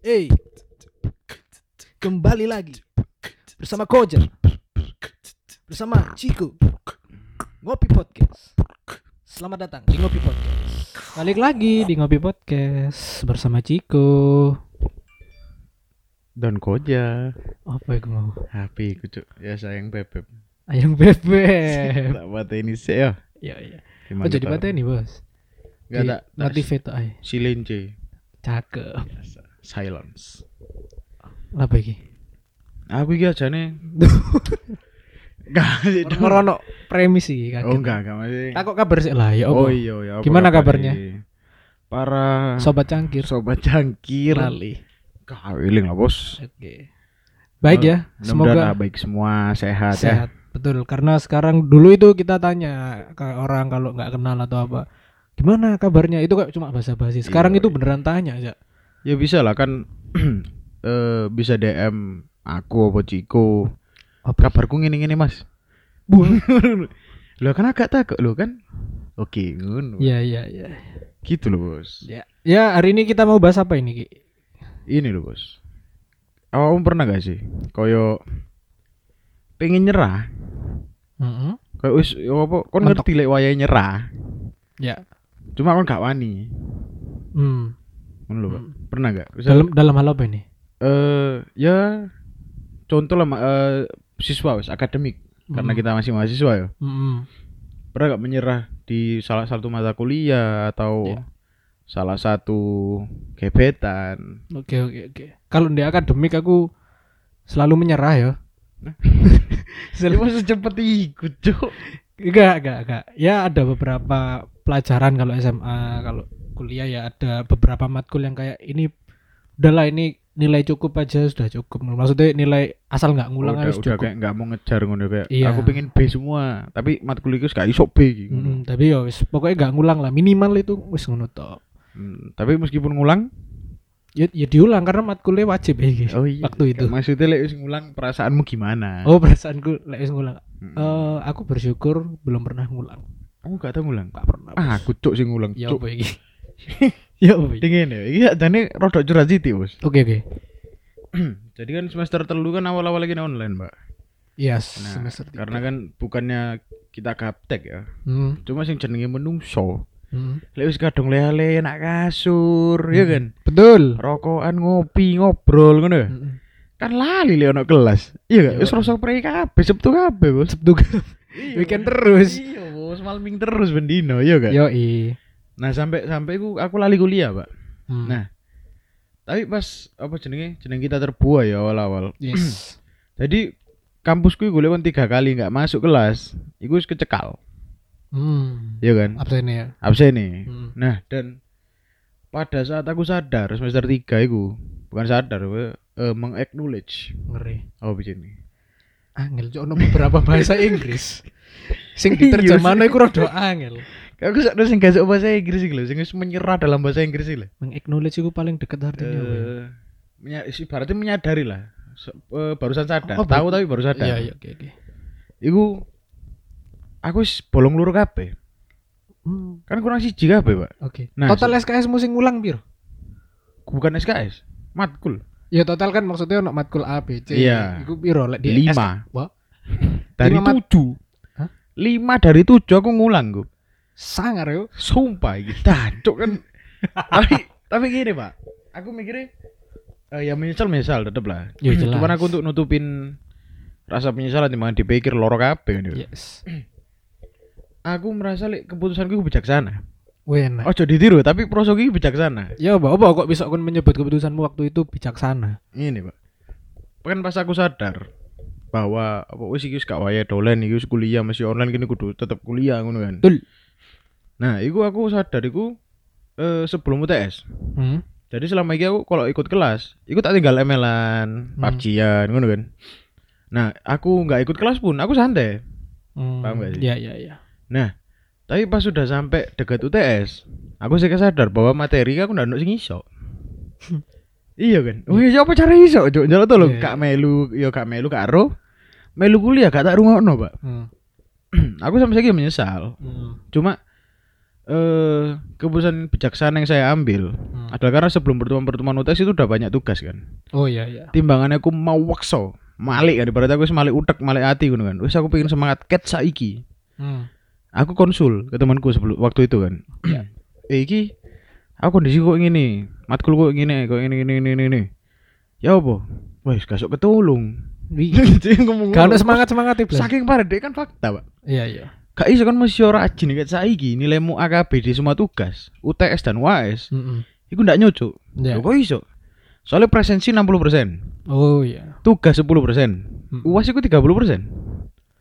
Hey, kembali lagi bersama Kojar, bersama Ciko, Ngopi Podcast. Selamat datang di Ngopi Podcast. Balik lagi di Ngopi Podcast bersama Ciko. dan koja Apa itu mau? HP ku cuk ya sayang bebek Ayam bebek. tak buat ini sih ya Iya iya. Oh jadi patah nih bos. Tak- tak- Motivate tuh ay. silince Cakep. Biasa. Silence Apa iki? aku iki aja nih enggak. Merono premis sih kaget. oh enggak enggak masih Takut kabar sih lah ya. oh iya ya apa Gimana kabar kabarnya? para Sobat cangkir. sobat cangkir Lali. kawiling lah bos Oke. Baik ya. Semoga baik semua sehat, sehat. Betul. Karena sekarang dulu itu kita tanya ke orang kalau nggak kenal atau apa. Gimana kabarnya? Itu kayak cuma basa-basi. Sekarang Iya, itu iya. beneran tanya aja. ya ya bisa lah kan eh bisa DM aku apa Ciko Apa? kabarku ngene ngene mas lo kan agak takut lo kan oke ngono Iya iya iya. gitu loh bos Ya. Ya hari ini kita mau bahas apa ini Ki? ini loh bos awakmu pernah gak sih koyo pengen nyerah Heeh. koyo wis ya apa kon ngerti lek wayahe nyerah Ya. cuma kon gak wani Hmm. Lho Pak. Hmm. pernah gak Misal, Dalam dalam hal apa ini? eh ya contoh lah eh, siswa wis akademik karena Hmm. kita masih mahasiswa ya Mm-mm. pernah gak menyerah di salah satu mata kuliah atau Ya. salah satu gebetan Oke oke oke. Kalau di akademik aku selalu menyerah ya. Jadi masa cepet ikut cuk Enggak, enggak, enggak. Ya ada beberapa pelajaran kalau SMA, kalau kuliah ya ada beberapa matkul yang kayak ini udahlah ini nilai cukup aja sudah cukup. Maksudnya nilai asal nggak ngulang udah, harus udah cukup. kayak nggak mau ngejar ngono kayak Iya. aku pengen B semua tapi matkul iku gak iso B iki, ngono. Mm, tapi ya wis pokoknya nggak ngulang lah minimal itu wis ngono tok. Hmm, tapi meskipun ngulang Ya, ya diulang karena matkulnya wajib ya iki. oh iya waktu itu. maksudnya lek wis ngulang perasaanmu gimana Oh perasaanku lek wis ngulang. Hmm. Eh aku bersyukur belum pernah ngulang. oh gak tau ngulang Gak pernah. ah aku cuk sing ngulang ya cuk? ya iki? dingin ya iki jane rodok curhat siti bos Oke oke. jadi kan semester telu kan awal-awal lagi online mbak Yes, nah semester tiga. karena kan bukannya kita gaptek ya Hmm, cuma sing jenenge menungso hmm. lek wis kadung lele nak kasur ya Hmm. kan Betul. rokokan ngopi ngobrol ngono ya Mm-mm. kan lali le ono kelas iya Iya. wis rasa prei kabeh sabtu kabeh bos Sabtu weekend terus. iya bos malming terus bendino iya gak Yo i. nah sampai sampai aku aku lali kuliah pak Hmm. Nah. tapi pas apa jenenge jeneng kita terbuai ya awal-awal yes. jadi kampusku gue lewat tiga kali nggak masuk kelas iku wis kecekal hmm. iya kan Absen ya. absen nih Hmm. nah dan pada saat aku sadar semester tiga itu bukan sadar we, eh, meng-acknowledge Ngeri. oh begini Angel cok ono beberapa bahasa Inggris. Sing Iya, diterjemahno iku rada angel. Aku sadar sing gak bahasa Inggris iki lho sing wis menyerah dalam bahasa Inggris iki lho Meng-acknowledge iku paling deket artinya ya? eh menya, ibaratnya menyadari lah Se- eh, barusan sadar Oh, tahu tapi baru sadar Iya iya oke oke. iku aku wis bolong luru kabeh Hmm, kan kurang siji kabeh pak Oke. Nah, total SKS musim ngulang piro? bukan SKS matkul Ya total kan maksudnya ono matkul A B C. Iya. Iku piro lek di Lima. SK Wah, dari Lima mat- tujuh Hah? lima dari tujuh aku ngulang gue sangar yo. sumpah gitu tancuk kan tapi tapi gini pak aku mikirnya eh, ya menyesal menyesal tetep lah Ya, jelas. cuman aku untuk nutupin rasa penyesalan di mana dipikir loro kabeh kan, Yes. aku merasa lek keputusanku bijaksana Wena. ojo ditiru tapi prosoku iki bijaksana Ya, Mbak, apa kok bisa kon menyebut keputusanmu waktu itu bijaksana? ini pak kan pas aku sadar bahwa apa wis iki wis gak wayahe dolen iki wis kuliah masih online gini kudu tetep kuliah ngono kan Betul. Nah iku aku sadar iku eh, sebelum UTS Hmm. jadi selama ini aku kalau ikut kelas ikut tak tinggal ML-an Hmm. PUBG-an ngono kan nah aku nggak ikut kelas pun aku santai Hmm. Paham gak sih? Iya, iya, iya. nah tapi pas sudah sampai dekat UTS aku sih sadar bahwa materi aku ndak sing iso iya kan oh iya apa cara iso cuk jalan tuh lho Iya. kak melu yo kak melu karo melu kuliah gak tak rungokno pak Hmm. aku sampai sekarang menyesal Hmm. cuma eh keputusan bijaksana yang saya ambil Hmm. Adalah karena sebelum pertemuan-pertemuan UTS itu udah banyak tugas kan. Oh iya iya. Timbangannya aku mau wakso, malik kan ibarat aku malik utek, malik hati ngono kan. Wis aku pengen semangat ket saiki. Hmm. Aku konsul ke temanku sebelum waktu itu kan. Ya. eh iki aku kondisi kok ngene, matkul kok ngene, kok ngene ngene ngene ngene. Ya apa? Wes gasuk ketulung. Ngono. semangat semangat itu. Saking parah deh kan fakta, Pak. Iya iya. Gak iso kan mesti ora rajin kayak saiki nilaimu AKB di semua tugas, UTS dan UAS. Mm-mm. Iku ndak nyocok. Lho, Kok iso? Soalnya presensi 60%, Oh iya. tugas 10%, Mm-mm. UAS iku 30%.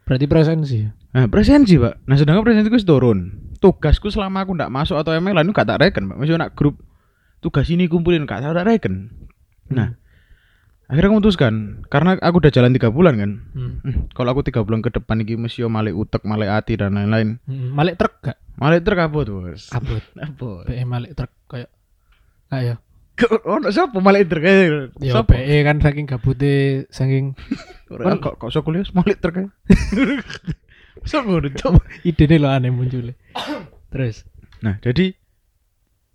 Berarti presensi. ya? Nah, presensi, Pak. Nah, sedangkan presensi wis turun. Tugasku selama aku ndak masuk atau ML itu gak tak reken, Pak. Masih nak grup tugas ini kumpulin gak tak reken. Nah, akhirnya aku memutuskan karena aku udah jalan tiga bulan kan. Hmm. Hmm, kalau aku tiga bulan ke depan iki mesti malik utek, malik hati dan lain-lain. Hmm. Malik truk gak? Malik terkabut, Bos. Abot. Apa? PE malik truk kayak kayak Oh, siapa malik terkait? ya PE kan saking gabute saking kok kok sok kuliah malik terkait. Sok ngono, ide lo aneh muncul. Terus. Nah, jadi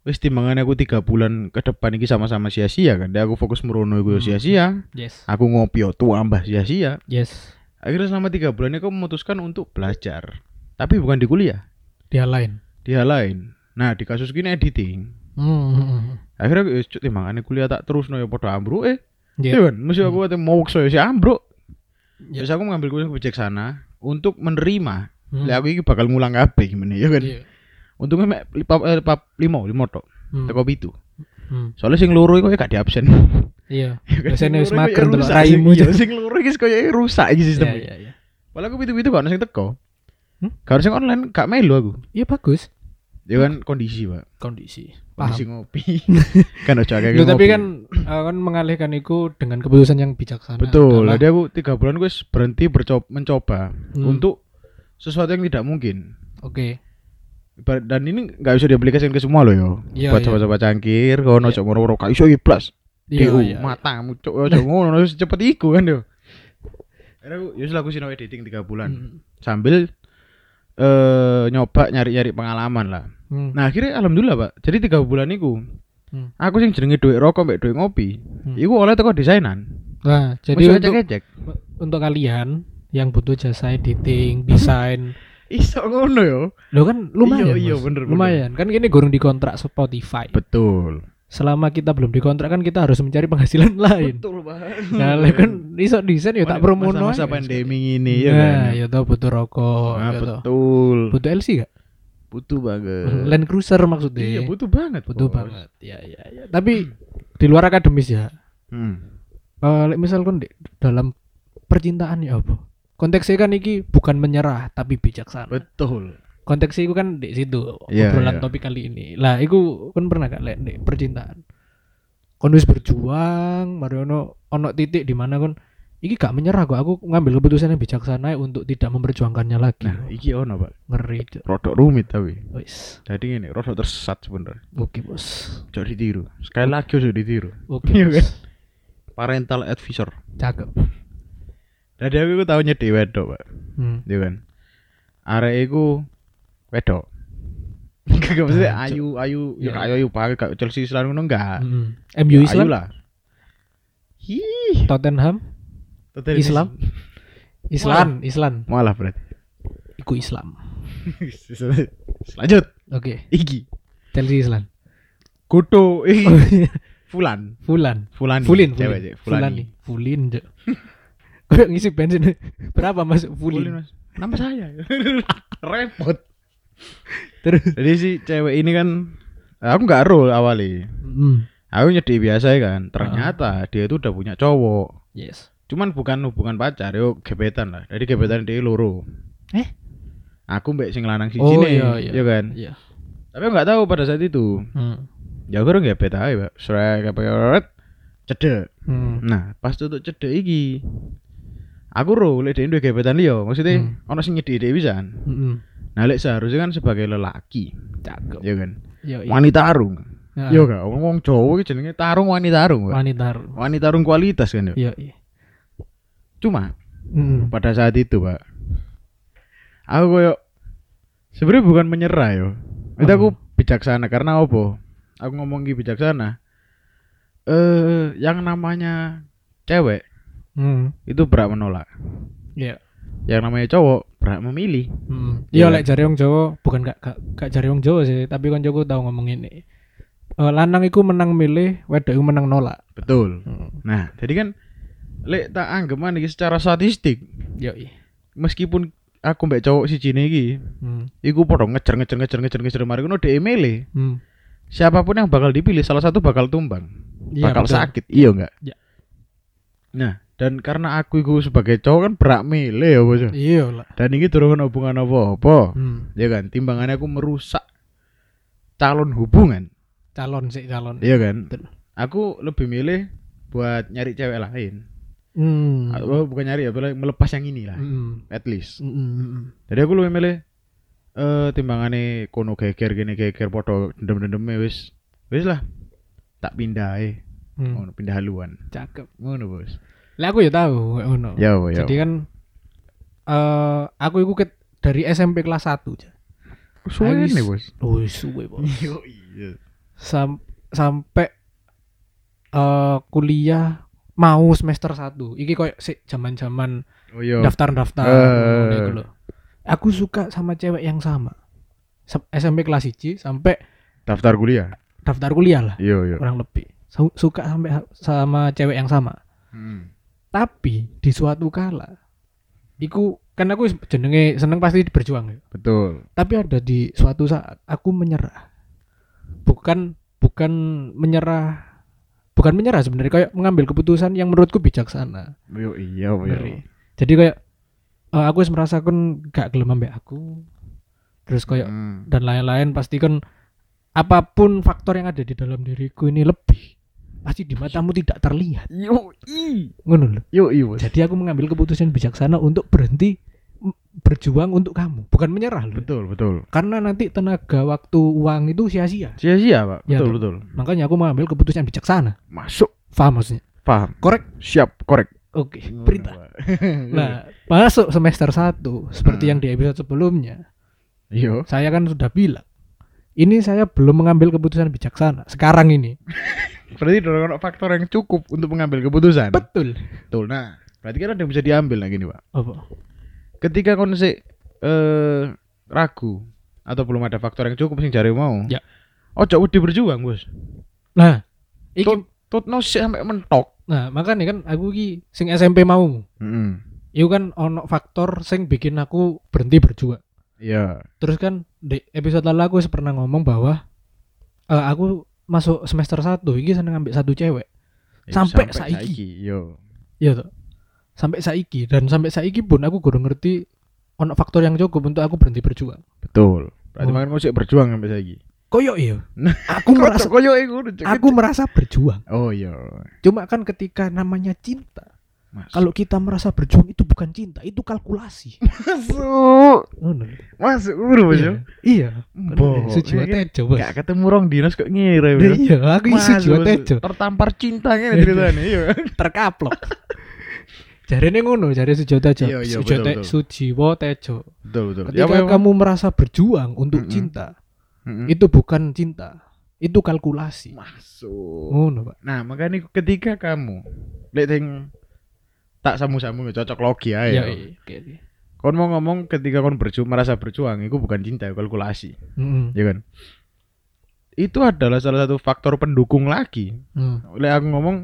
wis timbangannya aku tiga bulan ke depan iki sama-sama sia-sia kan. Dan aku fokus merono iku yo Hmm. sia-sia. Yes. Aku ngopi yo tambah sia-sia. Yes. Akhirnya selama tiga bulan ini aku memutuskan untuk belajar. Tapi bukan di kuliah, Dia lain. di hal lain. Nah, di kasus gini editing. Hmm. Akhirnya ya cuk timbangannya kuliah tak terus no ya padha ambruk eh. Iya. Iya kan, mesti aku ate mau so si ambruk. Iya. Terus aku mengambil kuliah bijaksana untuk menerima. Hmm. Lah aku iki bakal ngulang kabeh gimana ya kan. Iya. Untungnya mek lima eh, lima lima tok. Hmm. Teko pitu. Hmm. Soalnya sing loro iku gak di absen. Iya. Ya kan, Biasanya wis iku mager ya delok raimu. sing- Iya, sing loro iki koyo rusak iki Iya sistem. iya iya. Walau aku pitu-pitu gak ono sing teko. Hmm? Gak ono sing online gak melu aku. Iya bagus. Ya kan kondisi, Pak. Kondisi. Kondisi Paham. ngopi. kan ojo akeh Loh, tapi ngopi. kan kan mengalihkan itu dengan keputusan yang bijaksana. betul. Jadi aku tiga bulan gue berhenti bercoba mencoba Hmm. untuk sesuatu yang tidak mungkin. Oke. Ibarat- Dan ini nggak bisa diaplikasikan ke semua loh yo. Iya, Buat iya. coba-coba cangkir, kono Iya. ojo moro-moro gak iso iblas. Iya DU iya. matamu cok ojo ngono cepet iku kan yo. Akhirnya aku ya aku sinau editing tiga bulan Hmm. sambil eh nyoba nyari-nyari pengalaman lah. Hmm. Nah akhirnya alhamdulillah pak. Jadi tiga bulan iku Hmm. aku sing jenenge duit rokok mbek duit ngopi. Hmm. Iku oleh teko desainan. Nah, jadi untuk, ecek-ecek. untuk kalian yang butuh jasa editing, desain, Iso ngono yo. lo kan lumayan. Iya, iya, bener, bener. lumayan. Kan ini gurung dikontrak Spotify. Betul. Selama kita belum dikontrak kan kita harus mencari penghasilan lain. Betul banget. Nah, lah kan iso desain ya tak promono. masa aja. pandemi ini ya Nah, kan. ya toh butuh rokok, Nah, betul. Butuh LC gak? Butuh banget. Land Cruiser maksudnya. Iya, butuh banget. butuh Bos. banget. Ya, ya, ya. Tapi di luar akademis ya. Hmm. Lek misal di- dalam percintaan ya apa? Konteksnya kan iki bukan menyerah tapi bijaksana. Betul. Konteksnya itu kan di situ Iya, obrolan iya. topik kali ini. Lah, iku kan pernah gak lek di percintaan. Kon wis berjuang, mari ono titik di mana kon iki gak menyerah kok aku ngambil keputusan yang bijaksana untuk tidak memperjuangkannya lagi. Nah, iki ono, Pak. Ngeri. Rodok rumit tapi. Wis. Jadi ini rodok tersesat sebenarnya. Oke, Bos. Jangan ditiru. Sekali lagi harus ditiru. Oke, kan? Parental advisor. Cakep. Jadi aku tahu nyedi wedok, Pak. Hmm. Iya kan. Arek iku wedok. Gak maksudnya Ah, ayu ayu ya Iya. ayu ayu pakai gak Chelsea Islam ngono enggak. Hmm. MU Ya, Islam, Ayu lah. Hi. Tottenham, Total Islam? Islam, Islam. Malah berarti. Iku Islam. Lanjut. Oke, Iki. Chelsea Islam. Kutu Oh, iki. iya. Fulan. Fulan. Fulani. Fulin, Fulin. cewek. Fulani. Fulani. Fulin, Kayak ngisi bensin. Berapa Mas Fulin? Mas. Nama saya. Repot. Terus. Jadi si cewek ini kan aku nggak roll awali. Hmm. Aku nyedi biasa ya kan. Ternyata dia itu udah punya cowok. Yes. Cuman bukan hubungan pacar, yo gebetan lah. Jadi gebetan dia loro. Eh? Aku mbak sing lanang siji Oh, nih, iya, iya. ya kan. Iya. Tapi nggak tahu pada saat itu. Hmm. Ya aku orang gebet aja, Pak. Srek apa cedek. Hmm. Nah, pas tutup cedek iki. Aku ro lek dhewe gebetan liya, maksudnya Hmm. ono sing nyedi dhewe pisan. Hmm. Nah, lek seharusnya kan sebagai lelaki, Cakep. ya kan. Yo, iya. Wanita tarung. Nah, Yo gak, wong Jawa iki jenenge tarung wanita tarung, Pak. wanita. Wanita tarung kualitas kan yo. Iya, iya. Cuma Hmm. pada saat itu, Pak. Aku koyo sebenarnya bukan menyerah yo. Itu aku bijaksana karena apa? aku ngomong ki bijaksana eh yang namanya cewek Hmm. itu berhak menolak Iya. yang namanya cowok berhak memilih Hmm. Iya Iya kan? lek jare wong Jawa bukan gak gak, gak jare wong Jawa sih, tapi kan Jawa tahu ngomong ini. Eh, lanang iku menang milih, wedok menang nolak. betul Hmm. nah jadi kan lek tak anggap iki secara statistik Yo meskipun aku mbak cowok si Cine iki Hmm. iku podo ngejar ngejar ngejar ngejar ngejar mari ngono dhek milih Hmm. siapa pun yang bakal dipilih salah satu bakal tumbang Iya, bakal betul. sakit iya enggak Iya. nah dan karena aku iku sebagai cowok kan berak milih ya bos Iya lah. dan ini turun hubungan apa apa Hmm. ya kan timbangannya aku merusak calon hubungan Calon sih calon. iya kan Betul. aku lebih milih buat nyari cewek lain Hmm. atau bukan nyari ya melepas yang ini lah Hmm. at least Hmm, hmm, hmm. jadi aku lebih milih eh timbangannya kono geger gini geger podo dendem dendemnya wis wis lah tak pindah eh Hmm. pindah haluan Cakep. ngono bos Lah aku ya tahu ngono. ya ya Jadi kan eh aku iku ket dari SMP kelas 1 aja. suwe nih bos Oh, suwe, Bos. yo iya Sam sampai eh kuliah mau semester 1. Iki koyo sik zaman-zaman oh iya daftar-daftar iku lho. Aku suka sama cewek yang sama. Sa- SMP kelas 1 sampai daftar kuliah daftar kuliah lah iya iya kurang lebih. Su- Suka sampai sama cewek yang sama. Hmm. Tapi di suatu kala iku kan aku jenenge seneng pasti berjuang ya. betul Tapi ada di suatu saat aku menyerah. Bukan bukan menyerah bukan menyerah sebenarnya kayak mengambil keputusan yang menurutku bijaksana. yo iya iya. Jadi kayak eh, aku wis merasakan gak gelem ambek aku. Terus kayak Hmm. dan lain-lain pasti kan apa pun faktor yang ada di dalam diriku ini lebih pasti di matamu tidak terlihat. yo i Ngono yo i Jadi aku mengambil keputusan bijaksana untuk berhenti berjuang untuk kamu, bukan menyerah loh. betul betul Karena nanti tenaga, waktu, uang itu sia-sia. sia-sia pak Ya, betul betul Makanya aku mengambil keputusan bijaksana. masuk Paham maksudnya? paham Korek. siap korek Oke, perintah. Pak. Nah, masuk semester 1 seperti Hmm. yang di episode sebelumnya, iya saya kan sudah bilang, ini saya belum mengambil keputusan bijaksana. Sekarang ini. berarti ada faktor yang cukup untuk mengambil keputusan Betul. betul nah berarti kan ada yang bisa diambil nah gini pak Apa? ketika kon sik eh ragu atau belum ada faktor yang cukup sing jare mau Ya. ojo wedi berjuang bos Nah, iki tutno sik sampai mentok nah makanya kan aku ki sing SMP mau. Heeh. Itu kan ono faktor sing bikin aku berhenti berjuang. iya Terus kan di episode lalu aku pernah ngomong bahwa eh, aku masuk semester 1 iki seneng ambil satu cewek. Ya, Sampai saiki. yo Iya toh. Sampai saiki dan sampai saiki pun aku kurang ngerti ono faktor yang cukup untuk aku berhenti berjuang. betul berarti Oh. makan kau sik berjuang sampai saiki Koyo iya. Nah, Aku merasa koyo iku aku merasa berjuang. oh iya Cuma kan ketika namanya cinta, Kalau kita merasa berjuang itu bukan cinta, itu kalkulasi. masuk Ngono. masuk bos Iya. yo Iya. Boh, Sujiwa ini kan tejo, Bos. gak ketemu rong dinas kok ngira bos Iya, aku masuk. tejo. tertampar cinta ngene ceritanya iya terkaplok. Jarene ngono, jare Sujiwo Tejo. Iya, iya, Te-. Sujiwo Tejo. betul betul Ketika apa? kamu merasa berjuang untuk Mm-mm. cinta, Mm-mm. itu bukan cinta, itu kalkulasi. masuk Ngono, Pak. nah makanya ketika kamu lihat yang tak samu-samu cocok logi aja Iya, iya, oke, oke. kon mau ngomong ketika kon berjuang merasa berjuang itu bukan cinta kalkulasi Mm-mm. ya kan itu adalah salah satu faktor pendukung lagi Mm. oleh aku ngomong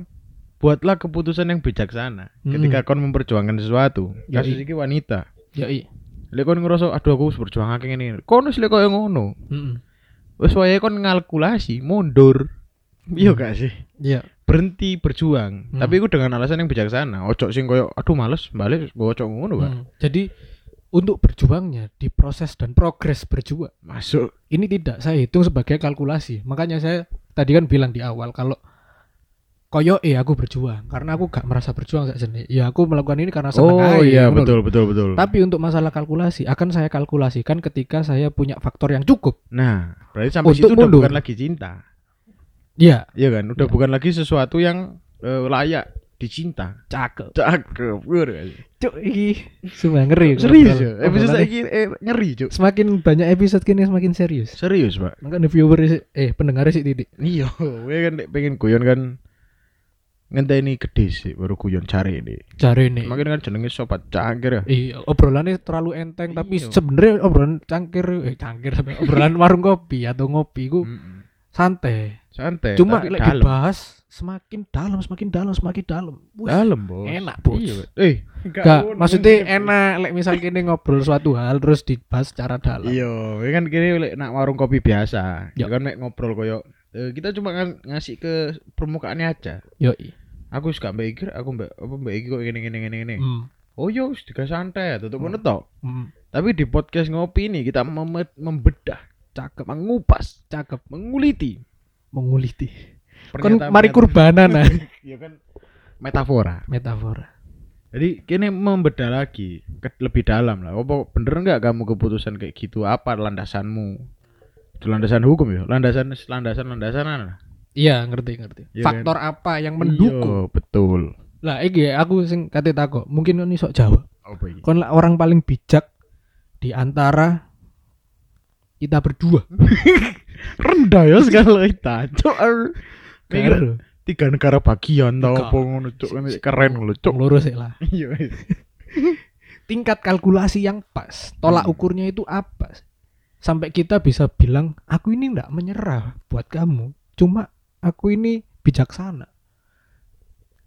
buatlah keputusan yang bijaksana Mm. ketika kon memperjuangkan sesuatu Ya, kasus iya. ini wanita Ya, iya. lek kon ngerasa aduh aku harus berjuang akeh ngene kon wis lek koyo ngono Mm-mm. wis wayahe kon ngalkulasi mundur iya gak sih Iya. berhenti berjuang Hmm. tapi itu dengan alasan yang bijaksana ojo sing koyo aduh males balik gue ojo ngono pak Mm. Jadi untuk berjuangnya di proses dan progres berjuang masuk ini tidak saya hitung sebagai kalkulasi. Makanya saya tadi kan bilang di awal kalau koyo eh aku berjuang karena aku gak merasa berjuang saja nih. Ya aku melakukan ini karena senang oh aja, iya betul loh. betul betul Tapi untuk masalah kalkulasi akan saya kalkulasikan ketika saya punya faktor yang cukup. nah berarti sampai situ Untuk udah mundur. bukan lagi cinta Iya. iya kan udah Ya. bukan lagi sesuatu yang eh, layak dicinta. Cakep. Cakep. Cuk iki sumpah ngeri. Serius ya. Episode saiki eh, ngeri, Cuk. semakin banyak episode kini semakin serius. Serius, Pak. Makanya viewer sih eh pendengar sih titik. Iya, gue kan pengen guyon kan ngenteni gede sih baru guyon cari ini. Cari nih. Makin kan jenenge sobat cangkir ya. Iya, obrolannya terlalu enteng tapi Iya. sebenarnya obrolan cangkir eh cangkir sampai obrolan warung kopi atau ngopi ku Mm-mm. Santai. Santai. Cuma lek dalam. dibahas semakin dalam, semakin dalam, semakin dalam. Wih, dalam, Bos. enak, Bos. Iya, eh, Enggak, ngono. maksudnya enak lek misal kini ngobrol suatu hal terus dibahas secara dalam. Iya, kan kini lek nak warung kopi biasa. Ya. Kan nek ngobrol koyo eh, kita cuma ng- ngasih ke permukaannya aja. Yo. Aku suka mbak Igir, aku mbak apa mbak Igir kok gini gini gini gini. Hmm. Oh yo, digas santai, tutup Hmm. ngono tok. Hmm. Tapi di podcast ngopi ini kita mem- membedah, Cakep, mengupas, cakep, menguliti. menguliti. Pernyataan- mari kurbanan nah. Iya kan metafora. Metafora. Jadi kini membedah lagi ke lebih dalam lah. Apa bener nggak kamu keputusan kayak gitu? Apa landasanmu? Itu landasan hukum ya? Landasan landasan landasan lah. Iya, ngerti, ngerti. Iya Faktor apa yang mendukung? Iya, betul. Lah, iki ya, aku sing kate takok, mungkin ini sok jawab. Apa ini? Kon orang paling bijak di antara kita berdua. Rendah ya sekali kita. Cok. Tiga negara bagian tau apa ngono cok keren lho cok. Lurus lah. Iya. Tingkat kalkulasi yang pas, tolak Hmm. ukurnya itu apa? Sampai kita bisa bilang, aku ini nggak menyerah buat kamu. Cuma aku ini bijaksana.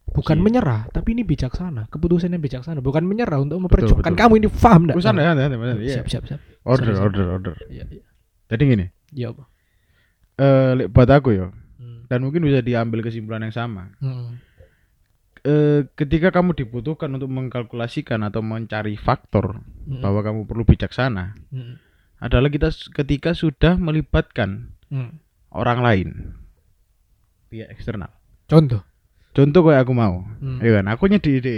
Bukan Iya. menyerah, tapi ini bijaksana. Keputusannya bijaksana, bukan menyerah untuk memperjuangkan kamu ini paham enggak? Wis santai santai santai. Iya. Siap, siap, siap. Order Sorry, order order. Iya, iya. Jadi gini, Iya, apa? eh lek buat aku ya Hmm. dan mungkin bisa diambil kesimpulan yang sama. Hmm. eh, ketika kamu dibutuhkan untuk mengkalkulasikan atau mencari faktor Hmm. bahwa kamu perlu bijaksana Hmm. adalah kita ketika sudah melibatkan Hmm. orang lain pihak eksternal. Contoh. Contoh kayak aku mau, Hmm. ya kan? Aku nyedi ide.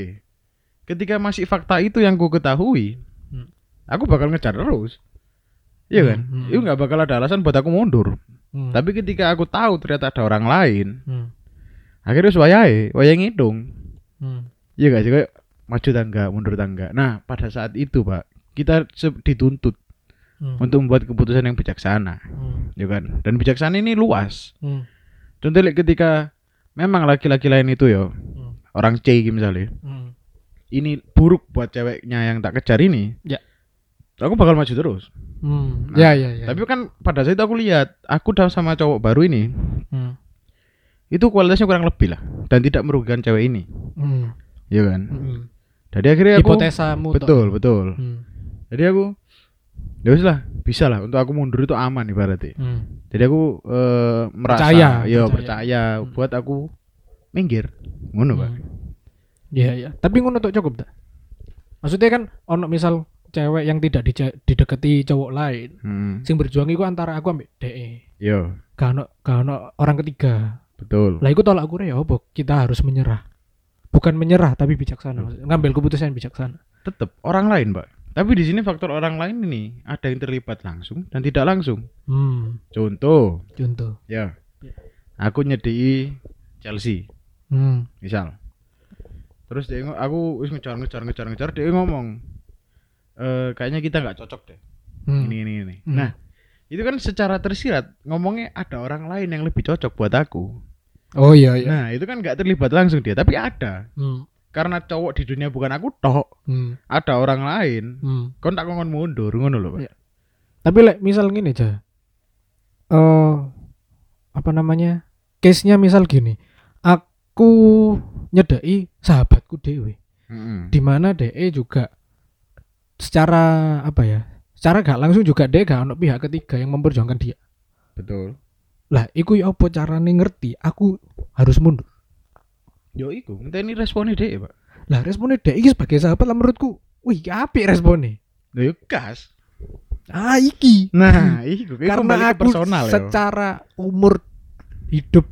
Ketika masih fakta itu yang ku ketahui, Hmm. aku bakal ngejar terus. Iya kan? Hmm, hmm. Itu nggak bakal ada alasan buat aku mundur. Hmm. Tapi ketika aku tahu ternyata ada orang lain, Hmm. akhirnya wayahe, wayang ngitung. Hmm. Iya gak sih kayak maju tangga, mundur tangga. Nah, pada saat itu, Pak, kita dituntut Hmm. untuk membuat keputusan yang bijaksana, Hmm. ya kan? Dan bijaksana ini luas. Hmm. Contohnya ketika memang laki-laki lain itu ya, Hmm. orang C misalnya, Hmm. ini buruk buat ceweknya yang tak kejar ini. Ya. Aku bakal maju terus. Hmm. Nah, Ya, ya, ya. Tapi kan pada saat itu aku lihat, aku udah sama cowok baru ini, Hmm. itu kualitasnya kurang lebih lah dan tidak merugikan cewek ini, Hmm. ya kan? Hmm. Jadi akhirnya aku Hipotesamu toh. betul, betul. Hmm. Jadi aku ya wis lah, bisa lah untuk aku mundur itu aman ibaratnya. Hmm. Jadi aku eh, merasa Percaya, ya percaya. percaya, Hmm. buat aku minggir. Ngono, Pak. Hmm. Iya, iya. Tapi ngono tok cukup tak? Maksudnya kan ono misal cewek yang tidak didekati cowok lain, Hmm. sing berjuang iku antara aku ambek DE. Yo, Gak ono gak ono orang ketiga. betul. Lah iku tolak ukur ya opo? Kita harus menyerah. Bukan menyerah tapi bijaksana. Ngambil keputusan bijaksana. Tetap orang lain, Pak. Tapi di sini faktor orang lain ini ada yang terlibat langsung dan tidak langsung. Hmm, Contoh, contoh. ya. Aku nyedii Chelsea, Hmm. misal. Terus dia ngo- aku wis ngejar ngejar ngejar ngejar dia ngomong eh kayaknya kita nggak cocok deh. Hmm. Ini ini ini. Hmm. Nah, itu kan secara tersirat ngomongnya ada orang lain yang lebih cocok buat aku. Oh iya iya. Nah, itu kan nggak terlibat langsung dia, tapi ada. Hmm. Karena cowok di dunia bukan aku tok, Hmm. ada orang lain. Hmm. Kon tak ngomong mundur ngono Pak. Iya. Tapi lek misal gini aja. Eh apa namanya? Case-nya misal gini. Aku nyedai sahabatku dewe. Mm-mm. Di mana DE juga secara apa ya? Secara gak langsung juga DE gak ono pihak ketiga yang memperjuangkan dia. Betul. Lah, iku ya apa carane ngerti aku harus mundur. Yo iku, ini responnya deh, Pak. Lah, responnya DE iki sebagai sahabat lah menurutku. Wih, apik responnya. Lho yo gas. Ah, iki. Nah, iku karena ke aku personal ya. secara umur hidup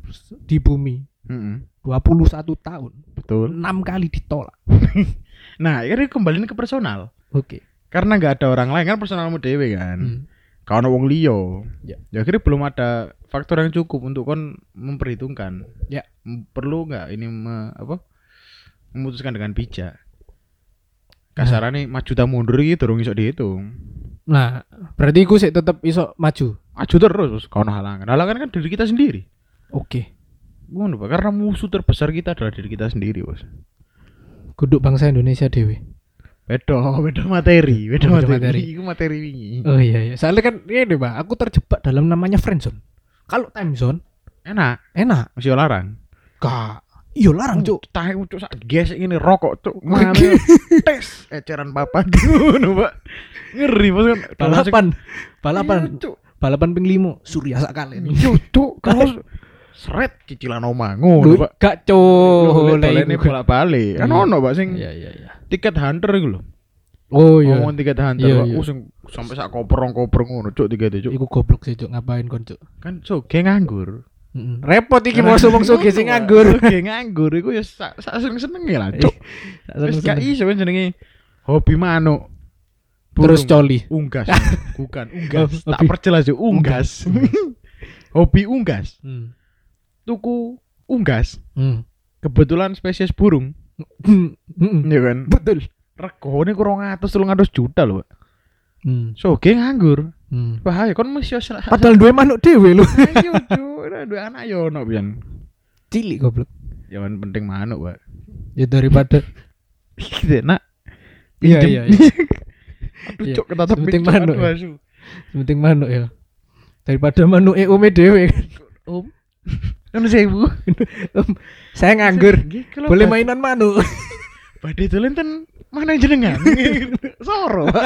di bumi Mm-mm. 21 tahun Betul. enam kali ditolak Nah, ini kembali ke personal. oke Karena nggak ada orang lain kan personalmu dewe kan. Hmm. Kalau wong liyo, Ya. ya akhirnya belum ada faktor yang cukup untuk kon memperhitungkan. Ya. Perlu nggak ini me- apa? memutuskan dengan bijak. Kasarane maju tak mundur iki durung iso dihitung. Nah, berarti iku sih tetep iso maju. Maju terus, kau halangan. Halangan kan diri kita sendiri. Oke. Ngono, Pak. Karena musuh terbesar kita adalah diri kita sendiri, Bos. Kuduk bangsa Indonesia dewe. Beda, beda materi, beda Oh, materi. materi. Iku materi wingi. Oh iya iya. Soalnya kan ini Pak, aku terjebak dalam namanya friendzone. Kalau time zone Enak, enak. masih larang. Kak, iya larang, Cuk. Tahe cuk sak gesek ini rokok cuk. Mana tes eceran papa ngono, Pak. Ngeri Bos kan. Balapan. Balapan. Iya. Balapan ping limo. Surya sakali. Yo cuk, terus seret cicilan oma ngono, Pak. Gak Loh, cuk. Dolene bolak-balik. Kan Iya. ono, Pak sing Iya iya iya. tiket hunter iku lho. Oh iya. Ngomong tiket hunter, Iya, Pak. iya. Oh, sing sampai sak koper-koper ngono, cuk tikete, cuk. Iku goblok sih, Cuk. Ngapain kon, Cuk? Kan soge nganggur. Mm-mm. Repot iki mau ngomong suge sing nganggur. Soge nganggur iku ya sak sak seneng-senenge lah, cuk. Wis gak iso kan jenenge hobi manuk. Terus coli. unggas. Bukan unggas. Tak perjelas yo unggas. hobi unggas. Hmm. Tuku unggas. Hmm. Kebetulan spesies burung, ya kan. Betul. Regane kurang atus 300 juta loh. Hmm. Soge nganggur. Hmm. Bahaya kon mesti Padahal duwe manuk dhewe lho. Ayo dua anak yo ono pian. Cilik goblok. Jangan penting manuk, Pak. Ya daripada Gitu nak. Iya, iya, iya. Aduh, Iya. cuk ketatap Penting manuk aduh, ya. penting manuk ya. Daripada manuk e ome dhewe. Om. Kan sewu. Saya nganggur. Boleh mainan manuk. Badhe dolen ten mana jenengan? Soro.